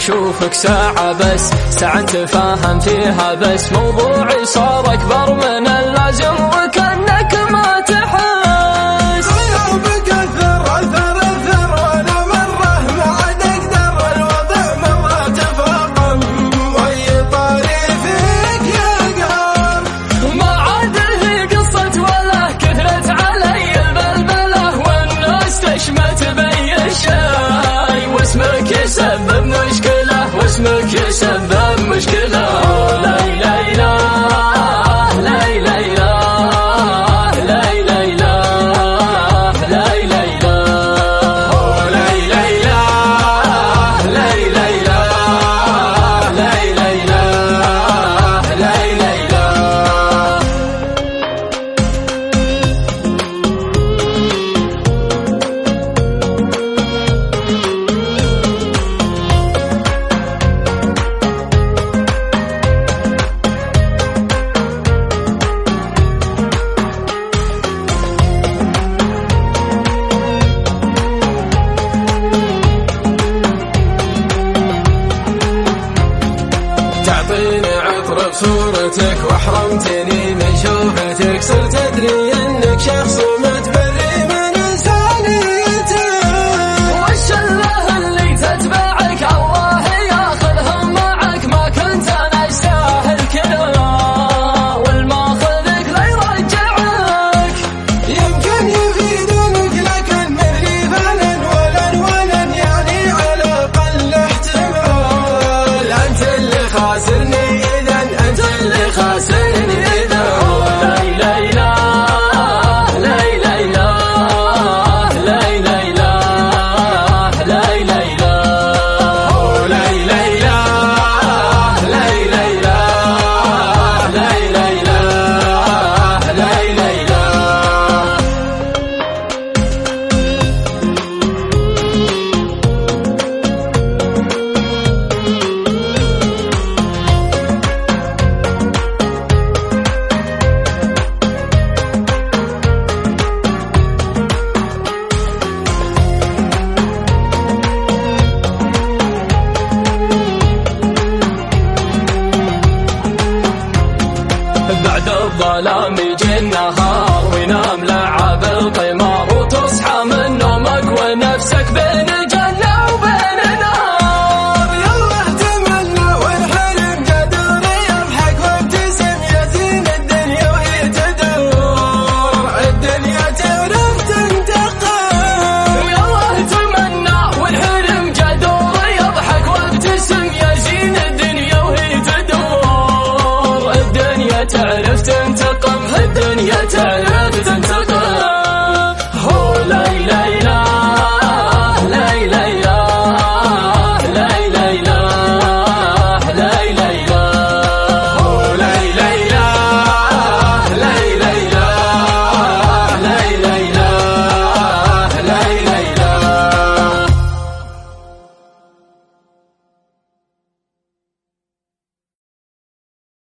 أشوفك ساعة بس ساعة تفاهم فيها بس. موضوعي صار أكبر من اللازم وكأنك ما تحس. غيابك اثر اثر اثر وأنا مرة ما عاد أقدر. الوضع مرة تفاقم وأي طاري فيك يا قهر ما عاد هي قصة ولا كثرت علي البلبلة والناس تشمت بي. صورتك وأحرمتني من شوفتك صرت أدري أنك شخص الظلام يجي